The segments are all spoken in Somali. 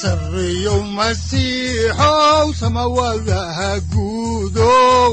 sareyow masiixow samawadaha guudow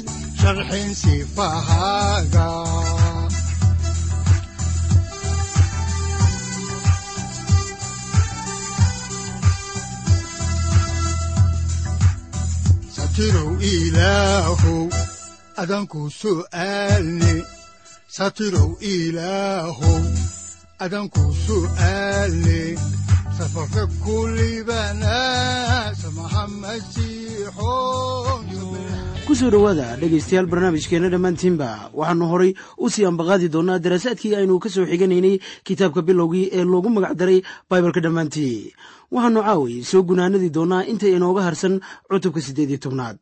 sharxin sifahaaga satirow ilaahow adanku su'aalne satirow ilaahow adanku su'aalne safarka kulibana samaha masiixoon ku soo dhowaada dhegaystayaal barnaamijkeenna dhammaantiinba. Waxaannu horay u sii ambaqaadi doonnaa daraasaadkii aynu ka soo xiganaynay kitaabka bilowgii ee loogu magac daray baibalka dhammaantii. Waxaannu caaway soo gunaanadi doonnaa inta inooga harsan cutubka siddeed iyo tobnaad.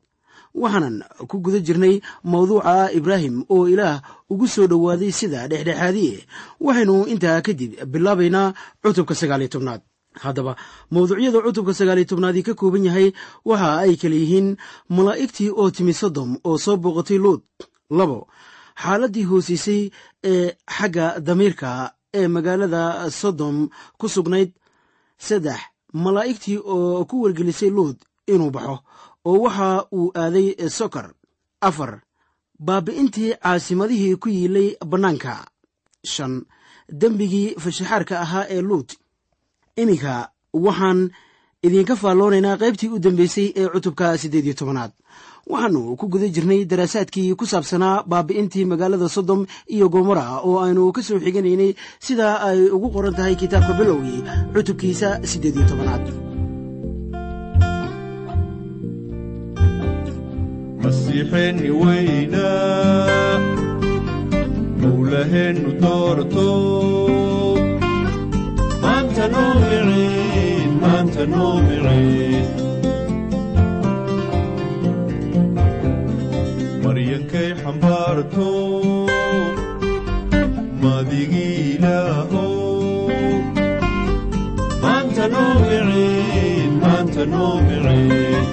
Waxaanan ku guda jirnay mawduuca ibraahim oo ilaah ugu soo dhowaaday sida dhexdhexaadiye waxaynu intaa kadib bilaabaynaa cutubka sagaaliyo tobnaad haddaba mawduucyada cutubka sagaaliyo tobnaadii ka kooban yahay waxa ay kala yihiin malaa'igtii oo timi sodom oo soo booqatay luud labo xaaladdii hoosiisay ee xagga damiirka ee magaalada sodom ku sugnayd. Saddex malaa'igtii oo ku wargelisay luud inuu baxo oo waxa uu aaday sokor afar baabi'intii caasimadihii ku yiilay bannaanka. Shan dembigii fashaxaarka ahaa ee luud iminka waxaan idinka faalloonaynaa qaybtii u dambeysay ee cutubka siddeed iyo tobanaad. Waxaannu ku guda jirnay daraasaadkii ku saabsanaa baabi'intii magaalada sodom iyo gomora oo aynu ka soo xiganaynay sida ay ugu qoran tahay kitaabka bilowgii cutubkiisa siddeed iyo tobanaad maryankay xambaarto madigii ilaahow maanta noo miciin maanta noo miciin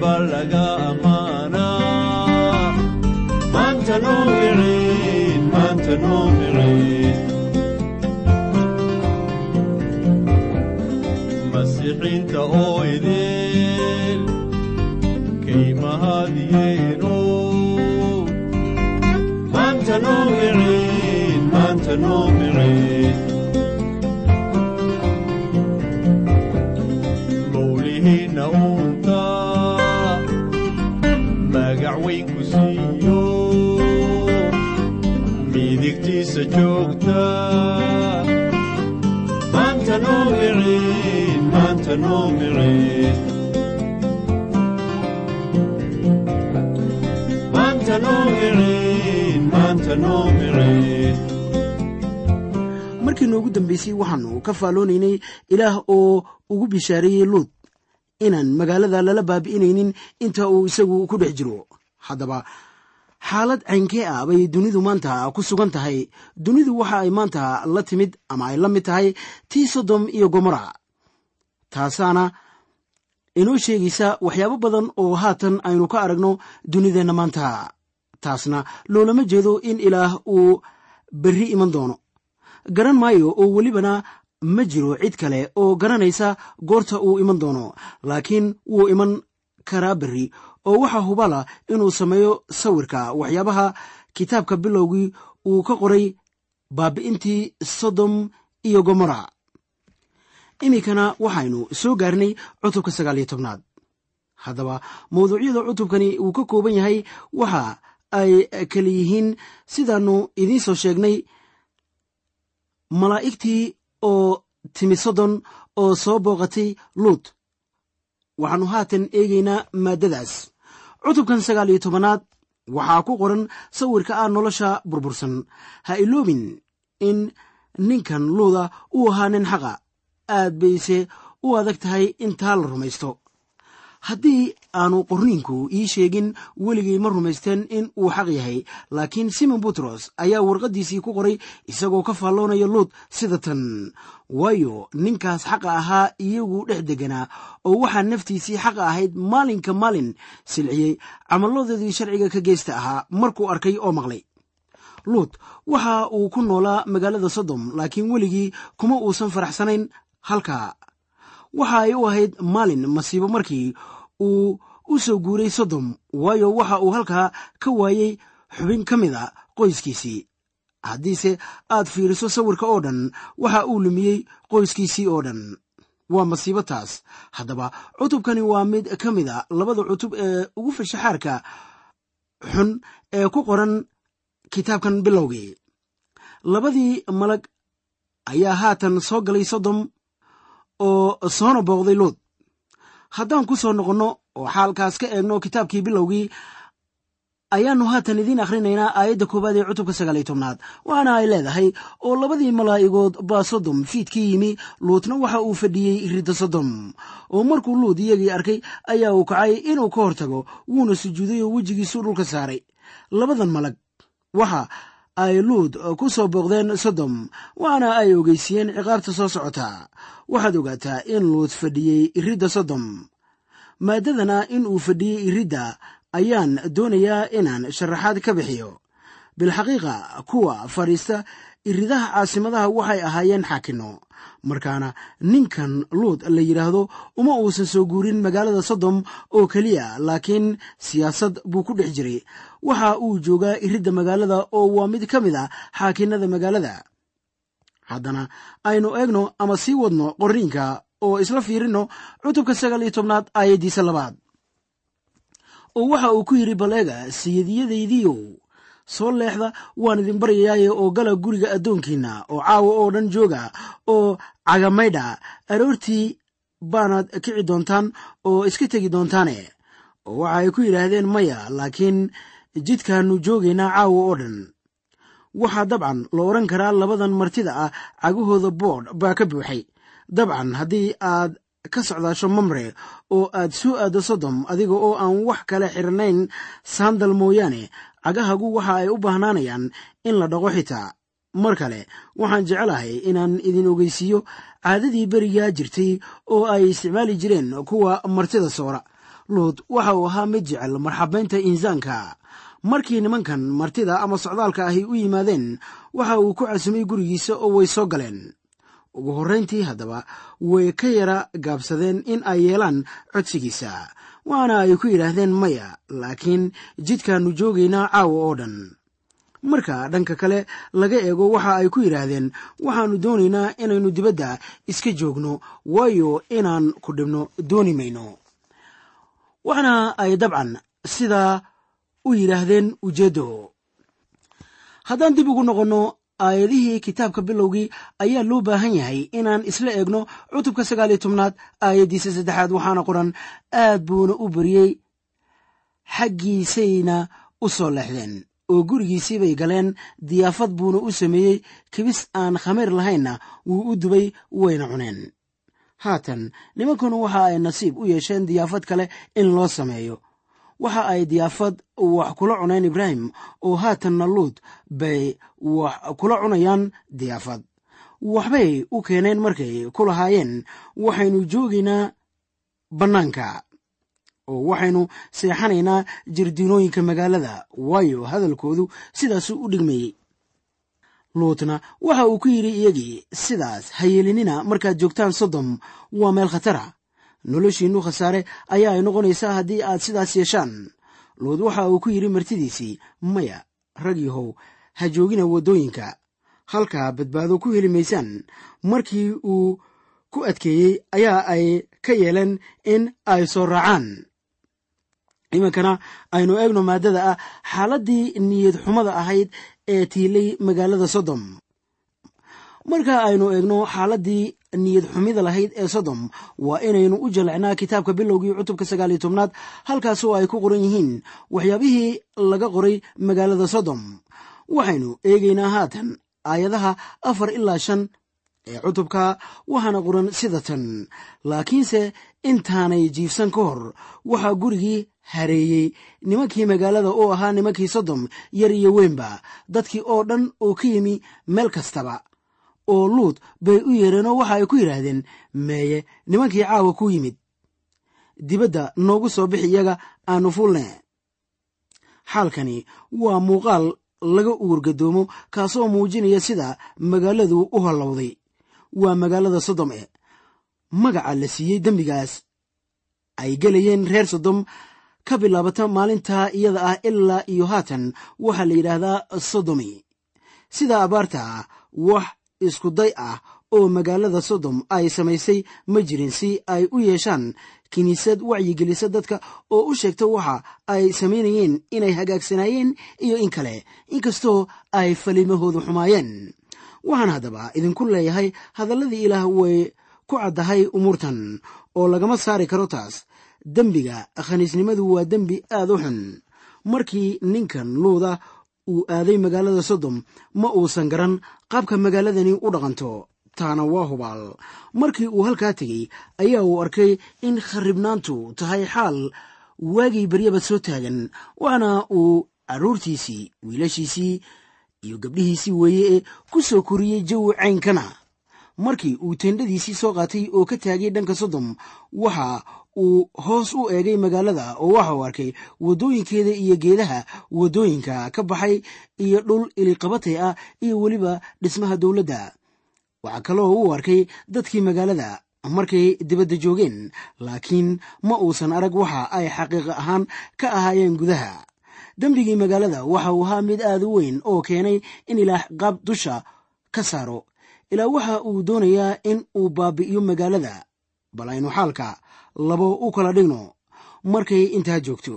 walba laga ammaanaa maanta noo miciin maanta noo miciin masiixiinta oo idin kaymahaadiyeeno maanta noo miciin noo micin midigtiisa joogta. Maanta noo micin maanta noo micin maanta noo dambaysay waxaannu ka faalloonaynay ilaah oo ugu bishaareeyey luud inaan magaalada lala baabi'inaynin inta uu isagu ku dhex jiro. Haddaba xaalad caynkee ah bay dunidu maanta ku sugan tahay. Dunidu waxa ay maanta la timid ama ay la mid tahay tii sodom iyo gomora taasaana inoo sheegaysa waxyaabo badan oo haatan aynu ka aragno dunideenna maanta. Taasna loolama jeedo in ilaah uu berri iman doono. Garan maayo oo welibana ma jiro cid kale oo garanaysa goorta uu iman doono laakiin wuu iman karaa berri oo waxaa hubala inuu sameeyo sawirka. Waxyaabaha kitaabka bilowgii uu ka qoray baabi'intii sodom iyo gomora iminkana waxaynu soo gaarnay cutubka sagaal iyo tobnaad. Haddaba mawduucyada cutubkani uu ka kooban yahay waxa ay kala yihiin sidaannu idiin soo sheegnay malaa'igtii oo timi sodon oo soo booqatay luut waxaannu haatan eegaynaa maaddadaas cutubkan sagaal iyo tobanaad waxaa ku qoran sawirka ah nolosha burbursan. Ha iloobin in ninkan luuda uu ahaa nin xaqa. Aad bayse u adag tahay in taa la rumaysto haddii aanu qorniinku ii sheegin weligay ma rumaysteen in uu xaq yahay laakiin simon butros ayaa warqaddiisii ku qoray isagoo ka faalloonaya luud sida tan waayo ninkaas xaqa ahaa iyagu dhex deganaa oo waxaa naftiisii xaqa ahayd maalinka maalin silciyey camalladoodii sharciga ka geysta ahaa markuu arkay oo maqlay. Luut waxa uu ku noolaa magaalada sodom laakiin weligii kuma uusan faraxsanayn halkaa waxa ay u ahayd maalin masiibo markii uu u soo guuray sodom waayo waxa uu halkaa ka waayey xubin ka mid a qoyskiisii. Haddiise aad fiiriso sawirka oo dhan waxa uu lumiyey qoyskiisii oo dhan. Waa masiibo taas. Haddaba cutubkani waa mid ka mid a labada cutub ee ugu fashaxaarka xun ee ku qoran kitaabkan bilowgii. Labadii malag ayaa haatan soo galay sodom oo soona booqday luud haddaan ku soo noqonno oo xaalkaas ka eegno kitaabkii bilowgii ayaannu haatan idiin akhrinaynaa aayadda koowaad ee cutubka sagaaliyo tobnaad. Waxaana ay leedahay oo labadii malaa'igood baa sodom fiidkii yimi luutna waxa uu fadhiyey ridda sodom. Oo markuu luud iyagii arkay ayaa uu kacay inuu ka hortago wuuna sujuuday oo wejigiisuu dhulka saaray. Labadan malag waxa ay luud ku soo booqdeen sodom waxaana ay ogeysiiyeen ciqaabta soo socota. Waxaad ogaataa in luud fadhiyey iridda sodom. Maaddadana in uu fadhiyey iridda ayaan doonayaa inaan sharaxaad ka bixiyo bilxaqiiqa kuwa fadhiista iridaha caasimadaha waxay ahaayeen xaakinno markaana ninkan luud la yidhaahdo uma uusan soo guurin magaalada sodom oo keliya laakiin siyaasad buu ku dhex jiray. Waxa uu joogaa iridda magaalada oo waa mid ka mid a xaakinnada magaalada. Haddana aynu eegno ama sii wadno qorriinka oo isla fiirinno cutubka sagaal iyo tobnaad aayaddiisa labaad. Oo waxa uu ku yidhi bal eega sayidiyadaydiiow soo leexda waan idin baryayaaye oo gala guriga addoonkiinna oo caawa oo dhan jooga oo cagamaydha aroortii baanaad kici doontaan oo iska tegi doontaane. Oo waxa ay ku yidhaahdeen maya laakiin jidkaannu joogaynaa caawa oo dhan. Waxaa dabcan la odhan karaa labadan martida ah cagahooda boodh baa ka buuxay. Dabcan haddii aad ka socdaasho mamre oo aad soo aaddo sodom adiga oo aan wax kale xirnayn saandal mooyaane cagahagu waxa ay u baahnaanayaan in la dhaqo xitaa mar kale waxaan jecelahay inaan idin ogeysiiyo caadadii berigaa jirtay oo ay isticmaali jireen kuwa martida soora. Luud waxa uu ahaa mid jecel marxabaynta insaanka. Markii nimankan martida ama socdaalka ahi u yimaadeen waxa uu ku casumay gurigiisa oo way soo galeen. Ugu horrayntii haddaba way ka yara gaabsadeen in ay yeelaan codsigiisa waana ay ku yidhaahdeen maya laakiin jidkaannu joogaynaa caawa oo dhan. Marka dhanka kale laga eego waxa ay ku yidhaahdeen waxaannu doonaynaa inaynu dibadda iska joogno waayo inaan ku dhibno dooni mayno. Waxna ay dabcan sidaa u yidhaahdeen ujeeddo haddaan dib ugu noqonno aayadihii kitaabka bilowgii ayaa loo baahan yahay inaan isla eegno cutubka sagaal iyo tobnaad aayaddiisa saddexaad waxaana qoran aad buuna u beriyey xaggiisayna u soo leexdeen oo gurigiisii bay galeen diyaafad buuna u sameeyey kibis aan khamiir lahaynna wuu u dubay wayna cuneen. Haatan nimankuna waxa ay nasiib u yeesheen diyaafad kale in loo sameeyo waxa ay diyaafad wax kula cuneen ibraahim oo haatanna luud bay wax kula cunayaan diyaafad. Waxbay u keeneen markay ku lahaayeen waxaynu joogaynaa bannaanka oo waxaynu seexanaynaa jirdiinooyinka magaalada waayo hadalkoodu sidaasuu u dhigmayey luutna waxa uu ku yidhi iyagii sidaas ha yeelinina markaad joogtaan sodom waa meel khatara noloshiinnu khasaare ayaa ay noqonaysaa haddii aad sidaas yeeshaan. Luud waxa uu ku yidhi martidiisii maya rag yahow ha joogina waddooyinka. Halkaa badbaado ku heli maysaan markii uu ku adkeeyey ayaa ay ka yeeleen in ay soo raacaan. Iminkana aynu eegno maaddada ah xaaladdii niyad xumada ahayd ee tiilay magaalada sodom. Marka aynu eegno xaaladdii niyad xumida lahayd ee sodom. Waa inaynu u jallecnaa kitaabka bilowgii cutubka sagaal iyo tobnaad halkaasoo ay ku qoran yihiin waxyaabihii laga qoray magaalada sodom. Waxaynu eegaynaa haatan aayadaha afar ilaa shan ee cutubka waxaana qoran sida tan laakiinse intaanay jiifsan ka hor waxaa gurigii hareeyey nimankii magaalada oo ahaa nimankii sodom yar iyo weynba dadkii oo dhan oo ka yimi meel kastaba oo luud bay u yeereenoo waxa ay ku yidhaahdeen meeye nimankii caawa ku yimid dibadda noogu soo bixi iyaga aanu fulne xaalkani waa muuqaal laga uurgadoomo kaasoo muujinaya sida magaaladu u hallowday waa magaalada sodom e magaca la siiyey dembigaas. Ay gelayeen reer sodom ka bilaabata maalintaa iyada ah ilaa iyo haatan waxaa la yidhaahdaa sodomi. Sida abaarta wax iskuday ah oo magaalada sodom ay samaysay ma jirin si ay u yeeshaan kiniisad wacyigelisa dadka oo u sheegta waxa ay samaynayeen inay hagaagsanaayeen iyo in kale inkastoo ay falimahoodu xumaayeen. Waxaan haddaba idinku leeyahay hadalladii ilaah way ku caddahay umuurtan oo lagama saari karo taas. Dembiga khaniisnimadu waa dembi aad u xun. Markii ninkan luuda uu aaday magaalada sodom ma uusan garan qaabka magaaladani u dhaqanto. Taana waa hubaal. Markii uu halkaa tegey ayaa uu arkay in kharribnaantu tahay xaal. Waagii baryaba soo taagan waxaana uu carruurtiisii wiilashiisii iyo gabdhihiisii weeye ee ku soo koriyey jawi caynkana. Markii uu teendhadiisii soo qaatay oo ka taagay dhanka sodom waxa uu hoos u eegay magaalada oo waxa arkay waddooyinkeeda iyo geedaha waddooyinka ka baxay iyo dhul iliqabatay ah iyo weliba dhismaha dowladda. Waxaa kaloo uu arkay dadkii magaalada markay dibadda joogeen laakiin ma uusan arag waxa ay xaqiiqa ahaan ka ahaayeen gudaha. Dembigii magaalada waxa uu ahaa mid aad u weyn oo keenay in ilaah qaab dusha ka saaro ilaa waxa uu doonayaa in uu baabi'iyo magaalada. Bal aynu xaalka labo u kala dhigno. Markay intaa joogto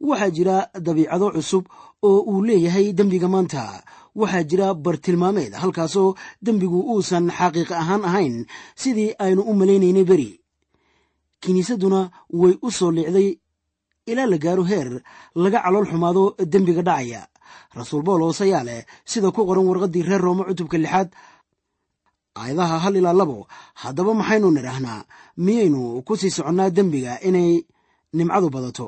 waxaa jira dabiicado cusub oo uu leeyahay dembiga maanta. Waxaa jira bartilmaameed halkaasoo dembigu uusan xaqiiq ahaan ahayn. Sidii aynu u malaynaynay beri. Kiniisadduna way u soo liicday ilaa la gaaro heer laga calool xumaado dembiga dhacaya. Rasuul bawlos ayaa leh sida ku qoran warqaddii reer roome cutubka lixaad aayadaha hal ilaa labo haddaba maxaynu nidhaahnaa miyaynu ku sii soconnaa dembiga inay nimcadu badato?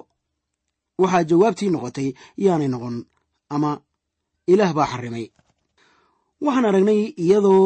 Waxaa jawaabtii noqotay yaanay noqon ama ilaah baa xarrimay waxaan aragnay iyadoo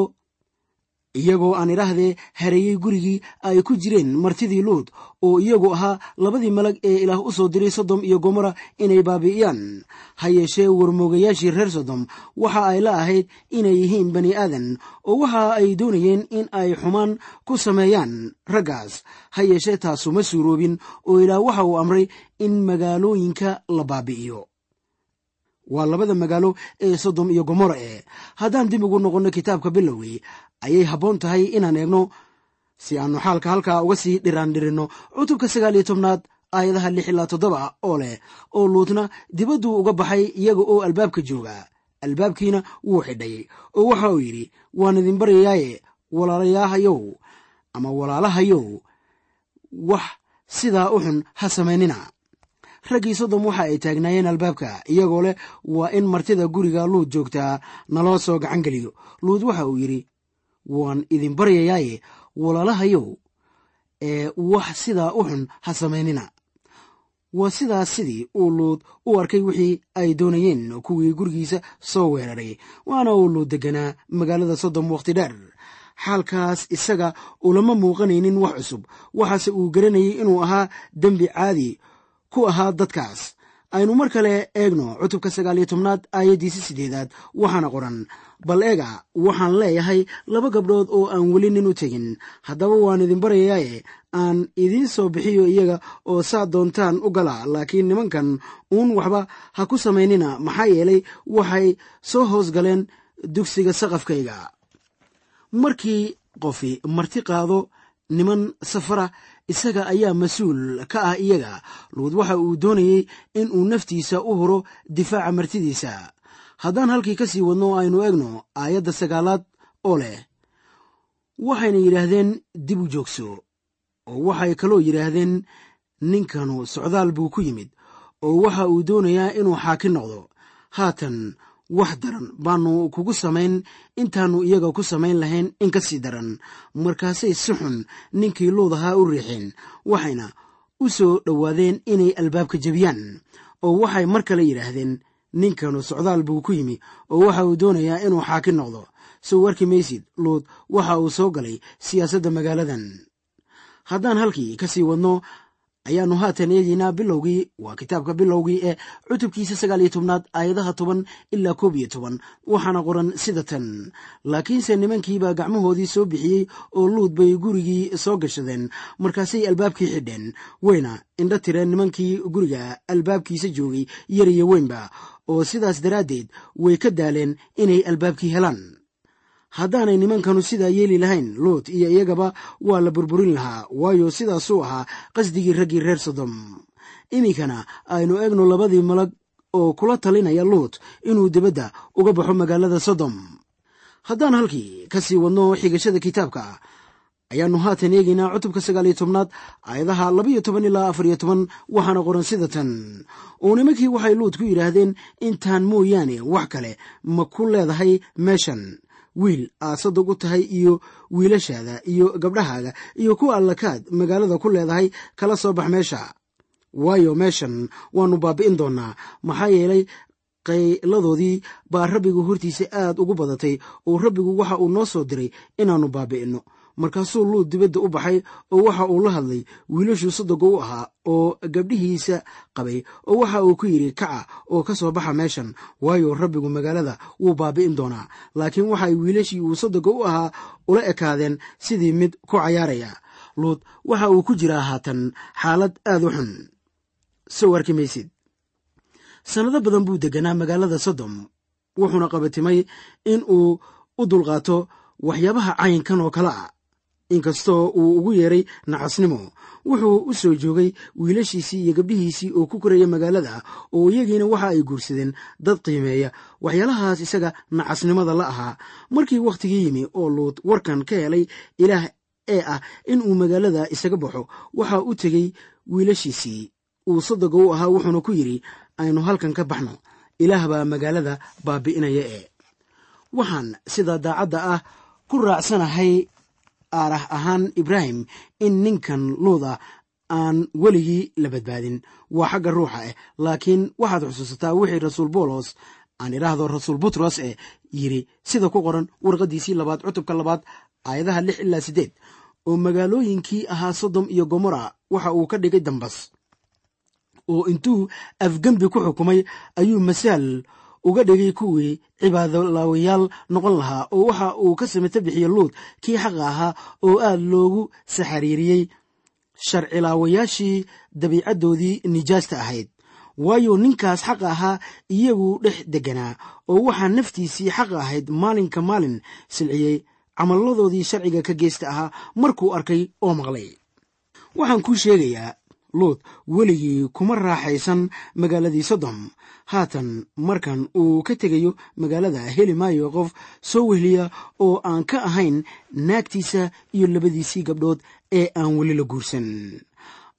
iyagoo aan idhaahdee hareeyey gurigii ay ku jireen martidii luud oo iyagu ahaa labadii malag ee ilaah u soo diray sodom iyo gomora inay baabi'iyaan. Ha yeeshee warmoogayaashii reer sodom waxa ay la ahayd inay yihiin bani aadan oo waxa ay doonayeen in ay xumaan ku sameeyaan raggaas. Ha yeeshee taasu ma suuroobin oo ilaah waxa uu amray in magaalooyinka la baabi'iyo. Waa labada magaalo ee sodom iyo gomora e haddaan dib ugu noqonno kitaabka bilowgii ayay habboon tahay inaan eegno. Si aannu xaalka halkaa uga sii dhiraandhirinno cutubka sagaal iyo tobnaad aayadaha lix ilaa toddoba oo leh oo luutna dibadduu uga baxay iyaga oo albaabka jooga. Albaabkiina wuu xidhay oo waxa uu yidhi waan idin baryayaaye walaalayahayow ama walaalahayow wax sidaa u xun ha samaynina. Raggii sodom waxa ay taagnaayeen albaabka iyagoo leh waa in martida guriga luud joogtaa naloo soo gacan geliyo. Luud waxa uu yidhi waan idin baryayaaye walaalahayow ee wax sidaa u xun ha samaynina. Waa sidaas sidii uu luud u arkay wixii ay doonayeen kuwii gurigiisa soo weeraray waana uu luud deganaa magaalada sodom wakhti dheer. Xaalkaas isaga ulama muuqanaynin wax cusub waxaase uu garanayay inuu ahaa dembi caadi ku ahaa dadkaas aynu mar kale eegno cutubka sagaal iyo tobnaad aayaddiisi siddeedaad. Waxaana qoran bal eega waxaan leeyahay laba gabdhood oo aan weli nin u tegin. Haddaba waan idin baryayaaye aan idiin soo bixiyo iyaga oo saa doontaan u gala laakiin nimankan uun waxba ha ku samaynina. Maxaa yeelay waxay soo hoos galeen dugsiga saqafkayga. Markii qofi marti qaado niman safara isaga ayaa mas'uul ka ah iyaga. Luud waxa uu doonayey in uu naftiisa u huro difaaca martidiisa. Haddaan halkii ka sii wadno aynu eegno aayadda sagaalaad oo leh waxayna yidhaahdeen dib u joogso oo waxay kaloo yidhaahdeen ninkanu socdaal buu ku yimid oo waxa uu doonayaa inuu xaakin noqdo. Haatan wax daran baannu kugu samayn intaannu iyaga ku samayn lahayn in ka sii daran. Markaasay si xun ninkii luud ahaa u riixeen waxayna u soo dhowaadeen inay albaabka jebiyaan oo waxay mar kale yidhaahdeen ninkanu socdaal buu ku yimi oo waxa uu doonayaa inuu xaakin noqdo. Sow warki maysid luud waxa uu soo galay siyaasadda magaaladan. Haddaan halkii ka sii wadno ayaannu haatan eegaynaa bilowgii waa kitaabka bilowgii ee cutubkiisa sagaal iyo tobnaad aayadaha toban ilaa koob iyo toban. Waxaana qoran sida tan laakiinse nimankiibaa gacmahoodii soo bixiyey oo luud bay gurigii soo gashadeen markaasay albaabkii xidheen. Wayna indho tireen nimankii guriga albaabkiisa joogay yar iyo weynba oo sidaas daraaddeed way ka daaleen inay albaabkii helaan haddaanay nimankanu sidaa yeeli lahayn luut iyo iyagaba waa la burburin lahaa waayo sidaasuu ahaa qasdigii raggii reer sodom. Iminkana aynu eegno labadii malag oo kula talinaya luut inuu dibadda uga baxo magaalada sodom. Haddaan halkii ka sii wadno xigashada kitaabka ayaannu haatan eegaynaa cutubka sagaal iyo tobnaad aayadaha labaiyo toban ilaa afar iyo toban waxaana qoran sida tan. Oo nimankii waxay luut ku yidhaahdeen intaan mooyaane wax kale ma ku leedahay meeshan wiil aad sadog u tahay iyo wiilashaada iyo gabdhahaaga iyo kuwa allakaad magaalada ku leedahay kala soo bax meesha. Waayo meeshan waannu baabi'in doonnaa maxaa yeelay qayladoodii baa rabbigu hortiisa aad ugu badatay oo rabbigu waxa uu noo soo diray inaannu baabi'inno markaasuu luud dibadda u baxay oo waxa uu la hadlay wiilashuu sadoga u ahaa oo gabdhihiisa qabay oo waxa uu ku yidhi kaca oo ka soo baxa meeshan. Waayo rabbigu magaalada wuu baabi'in doonaa. Laakiin waxay wiilashii uu sadoga u ahaa ula ekaadeen sidii mid ku cayaaraya. Luud waxa uu ku jiraa haatan xaalad aad u xun. Sannado badan buu deganaa magaalada sodom. Wuxuuna qabatimay in uu u dulqaato waxyaabaha caynkan oo kale ah inkastoo uu ugu yeeray nacasnimo wuxuu u soo joogay wiilashiisii iyo gabdhihiisii oo ku koraya magaalada oo iyagiina waxa ay guursadeen dad qiimeeya. Waxyaalahaas isaga nacasnimada la ahaa. Markii wakhtigii yimi oo luud warkan ka helay ilaah ee ah in uu magaalada isaga baxo waxa u tegey wiilashiisii. Uu sadoga u ahaa wuxuuna ku yidhi aynu halkan ka baxno. Ilaah baa magaalada baabi'inaya ee. Waxaan sida daacadda ah ku raacsanahay aarah ahaan ibraahim in ninkan luuda aan weligii la badbaadin. Waa xagga ruuxa ah laakiin waxaad xusuusataa wixii rasuul boolos aan idhaahdo rasuul butros ee yidhi sida ku qoran warqaddiisii labaad cutubka labaad aayadaha lix ilaa siddeed oo magaalooyinkii ahaa sodom iyo gomora waxa uu ka dhigay dambas. Oo intuu afgembi ku xukumay ayuu masaal uga dhigay kuwii cibaadolaawayaal noqon lahaa oo waxa uu ka samata bixiye luud kii xaqa ahaa oo aad loogu saxariiriyey. Sharcilaawayaashii dabiicaddoodii nijaasta ahayd. Waayo ninkaas xaqa ahaa iyagu dhex degganaa oo waxaa naftiisii xaqa ahayd maalinka maalin silciyey. Camalladoodii sharciga ka geesta ahaa markuu arkay oo maqlay. Waxaan kuu sheegayaa luud weligii kuma raaxaysan magaaladii sodom haatan markan uu ka tegayo magaalada heli maayo qof soo wehliya oo aan ka ahayn naagtiisa iyo labadiisii gabdhood ee aan weli la guursan.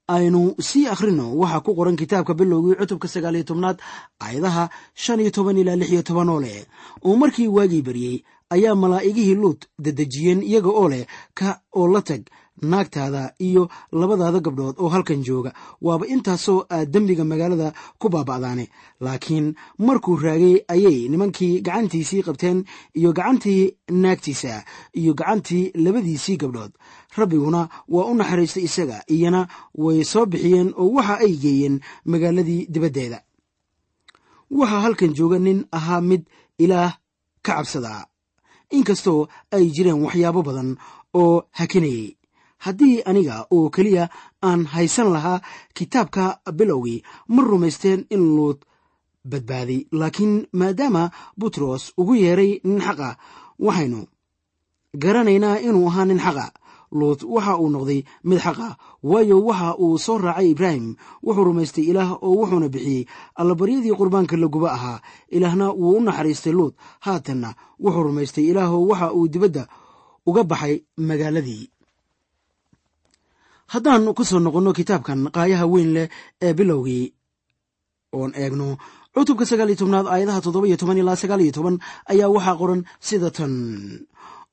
Aynu sii akhrino waxaa ku qoran kitaabka bilowgii cutubka sagaaliyo tobnaad aayadaha shan iyo toban ilaa lix iyo toban oo leh. Oo markii waagii baryey ayaa malaa'igihii luud dedejiyeen iyaga oo leh ka oo la tag naagtaada iyo labadaada gabdhood oo halkan jooga. Waaba intaasoo aad dembiga magaalada ku baaba'daane. Laakiin markuu raagay ayay nimankii gacantiisii qabteen iyo gacantii naagtiisa iyo gacantii labadiisii gabdhood. Rabbiguna waa u naxariistay isaga iyana way soo bixiyeen oo waxa ay geeyeen magaaladii dibaddeeda. Waxaa halkan jooga nin ahaa mid ilaah ka cabsada inkastoo ay jireen waxyaabo badan oo hakinayay haddii aniga oo keliya aan haysan lahaa kitaabka bilowgii ma rumaysteen in luud badbaaday laakiin maadaama butros ugu yeeray nin xaqa waxaynu garanaynaa inuu ahaa nin xaqa luud waxa uu noqday mid xaqa waayo waxa uu soo raacay ibraahim. Wuxuu rumaystay ilaah oo wuxuuna bixiyey allabaryadii qurbaanka laguba ahaa. Ilaahna wuu u naxariistay luud haatanna wuxuu rumaystay ilaahoo waxa uu dibadda uga baxay magaaladii haddaan ku soo noqonno kitaabkan qaayaha weyn leh ee bilowgii oon eegno cutubka sagaal iyo tobnaad aayadaha toddoba iyo toban ilaa sagaal iyo toban ayaa waxaa qoran sida tan.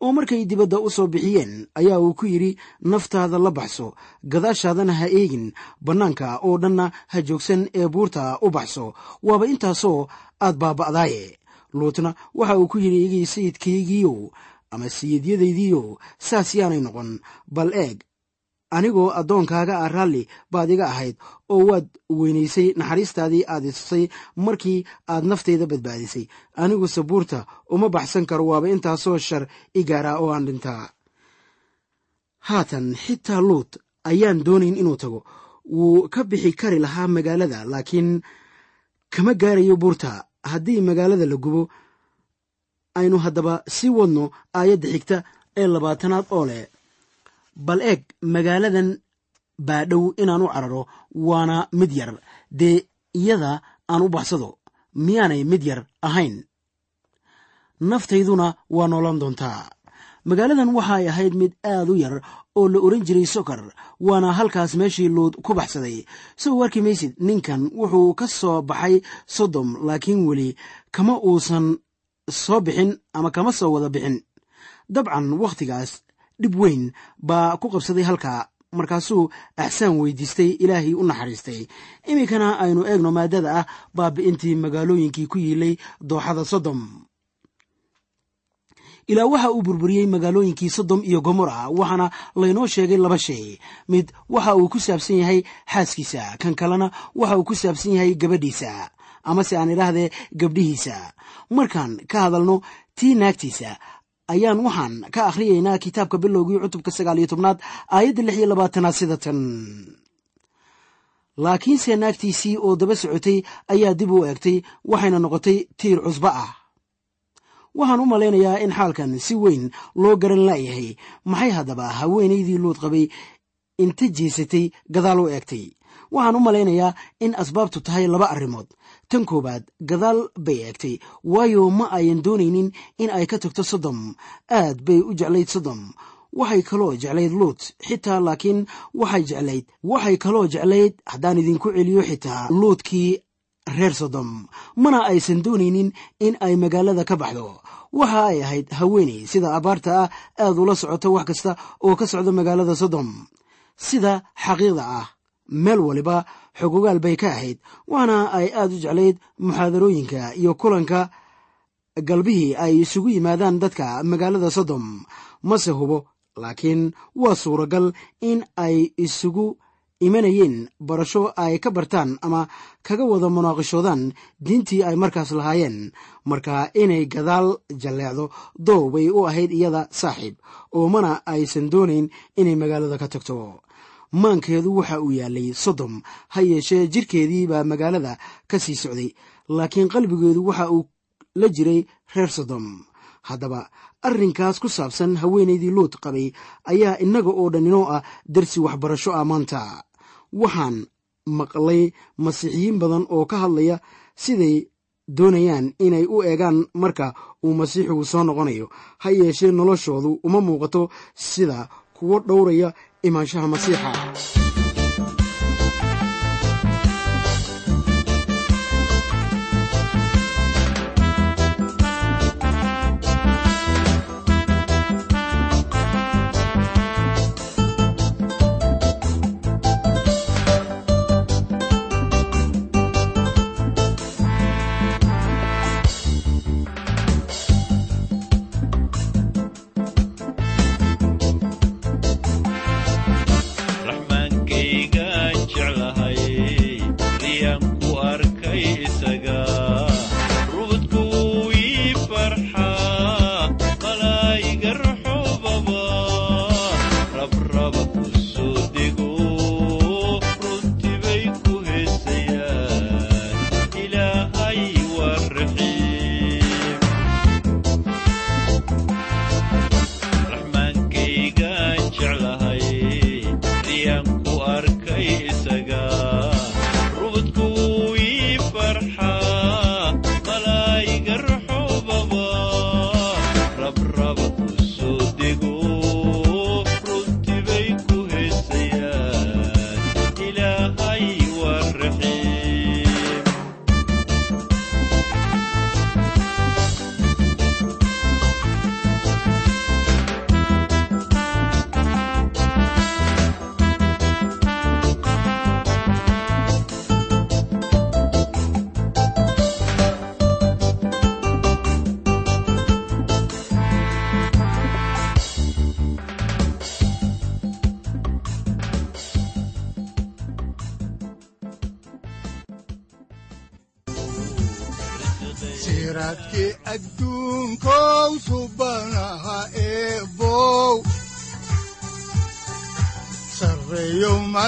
Oo markay dibadda u soo bixiyeen ayaa uu ku yidhi naftaada la baxso gadaashaadana ha eegin bannaanka oo dhanna ha joogsan ee buurta u baxso waaba intaasoo aad baaba'daaye. Luutna waxa uu ku yidhi igii sayidkaygiiyow ama sayidyadaydiiyow saas yaanay noqon bal eeg anigoo addoonkaaga ah raalli baad iga ahayd oo waad weynaysay naxariistaadii aad isay markii aad naftayda badbaadisay. Anigu sabuurta uma baxsan karo waaba intaasoo shar i gaaraa oo aan dhintaa. Haatan xitaa luut ayaan doonayn inuu tago. Wuu ka bixi kari lahaa magaalada laakiin kama gaarayo buurta. Haddii magaalada la gubo aynu haddaba sii wadno aayadda xigta ee labaatanaad oo leh bal eeg magaaladan baa dhow inaan u cararo waana mid yar. Dee iyada aan u baxsado miyaanay mid yar ahayn? Naftayduna waa noolan doontaa. Magaaladan waxay ahayd mid aad u yar oo la oran jiray sokor waana halkaas meeshii luud ku baxsaday. Soo warki maysid ninkan wuxuu ka soo baxay sodom laakiin weli kama uusan soo bixin ama kama soo wada bixin. Dabcan wakhtigaas dhib weyn baa ku qabsaday halkaa markaasuu axsaan weydiistay ilaahii u naxariistay. Iminkana aynu eegno maadada ah baabi'intii magaalooyinkii ku yiilay dooxada sodom. Ilaa waxa uu burburiyey magaalooyinkii sodom iyo gomora waxaana laynoo sheegay laba shay. Mid waxa uu ku saabsan yahay xaaskiisa kan kalena waxa uu ku saabsan yahay gabadhiisa amase aan idhaahdee gabdhihiisa. Markaan ka hadalno tii naagtiisa ayaan waxaan ka akhriyaynaa kitaabka bilowgii cutubka sagaal iyo tobnaad aayadda lix iyo labaatanaad sida tan laakiinse naagtiisii oo daba socotay ayaa dib u eegtay waxayna noqotay tiir cusbo ah. Waxaan u malaynayaa in xaalkan si weyn loo garan laayahay maxay haddaba haweenaydii luud qabay inta jeesatay gadaal u eegtay. Waxaan u malaynayaa in asbaabtu tahay laba arrimood tan koowaad gadaal bay eegtay waayo ma ayan doonaynin in ay ka tagto sodom. Aad bay u jeclayd sodom. Waxay kaloo jeclayd luut xitaa laakiin waxay jeclayd waxay kaloo jeclayd haddaan idinku celiyo xitaa luutkii reer sodom. Mana aysan doonaynin in ay magaalada ka baxdo. Waxa ay ahayd haweeney sida abaarta ah aad ula socoto wax kasta oo ka socda magaalada sodom. Sida xaqiiqda ah meel waliba xogogaal bay ka ahayd waana ay aad u jeclayd muxaadarooyinka iyo kulanka galbihii ay isugu yimaadaan dadka magaalada sodom. Mase hubo laakiin waa suuragal in ay isugu imanayeen barasho ay ka bartaan ama kaga wada munaaqishoodaan diintii ay markaas lahaayeen. Marka inay gadaal jalleecdo doow bay u ahayd iyada saaxiib oo mana aysan doonayn inay magaalada ka tagto maankeedu waxa uu yaalay sodom. Ha yeeshee jirkeedii baa magaalada ka sii socday laakiin qalbigeedu waxa uu la jiray reer sodom. Haddaba arrinkaas ku saabsan haweenaydii luut qabay ayaa innaga oo dhan inoo ah darsi waxbarasho ah maanta. Waxaan maqlay masiixiyiin badan oo ka hadlaya siday doonayaan inay u eegaan marka uu masiixigu soo noqonayo. Ha yeeshee noloshoodu uma muuqato sida kuwo dhowraya imaanshaha masiixa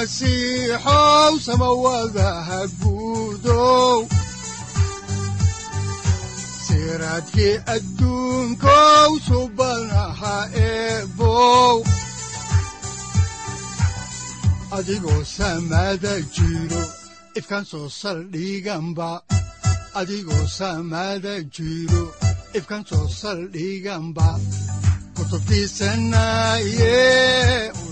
masiixow samawadaha guudow siraadkii adduunkow subanaha eebow adigoo samada jiro ifkaan soo saldhiganba adigoo saamaada jiro ifkan soo saldhiganba saaciiday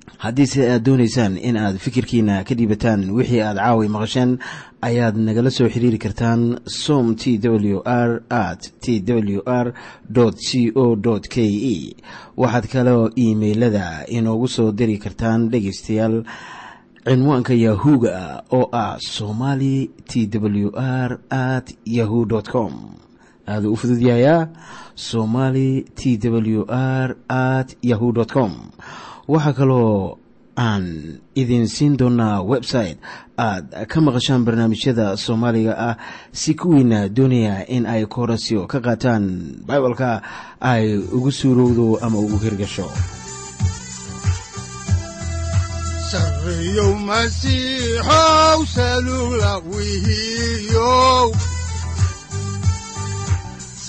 haddiise aad doonaysaan in aad fikirkiina ka dhiibataan wixii aad caawi maqasheen ayaad nagala soo xiriiri kartaan som t w r at t w r c o k e waxaad kaloo iimailada inoogu soo diri kartaan dhegaystayaal cinwaanka yahu-ga oo ah somali t w r at yahu com. Aaduu u fududyahayaa somali t w r at yahu com waxaa kaloo aan idin siin doonaa website aad ka maqashaan barnaamijyada soomaaliga ah si kuwiina doonaya in ay koorasyo ka qaataan bibalka ay ugu suurowdo ama ugu hirgasho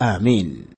aamiin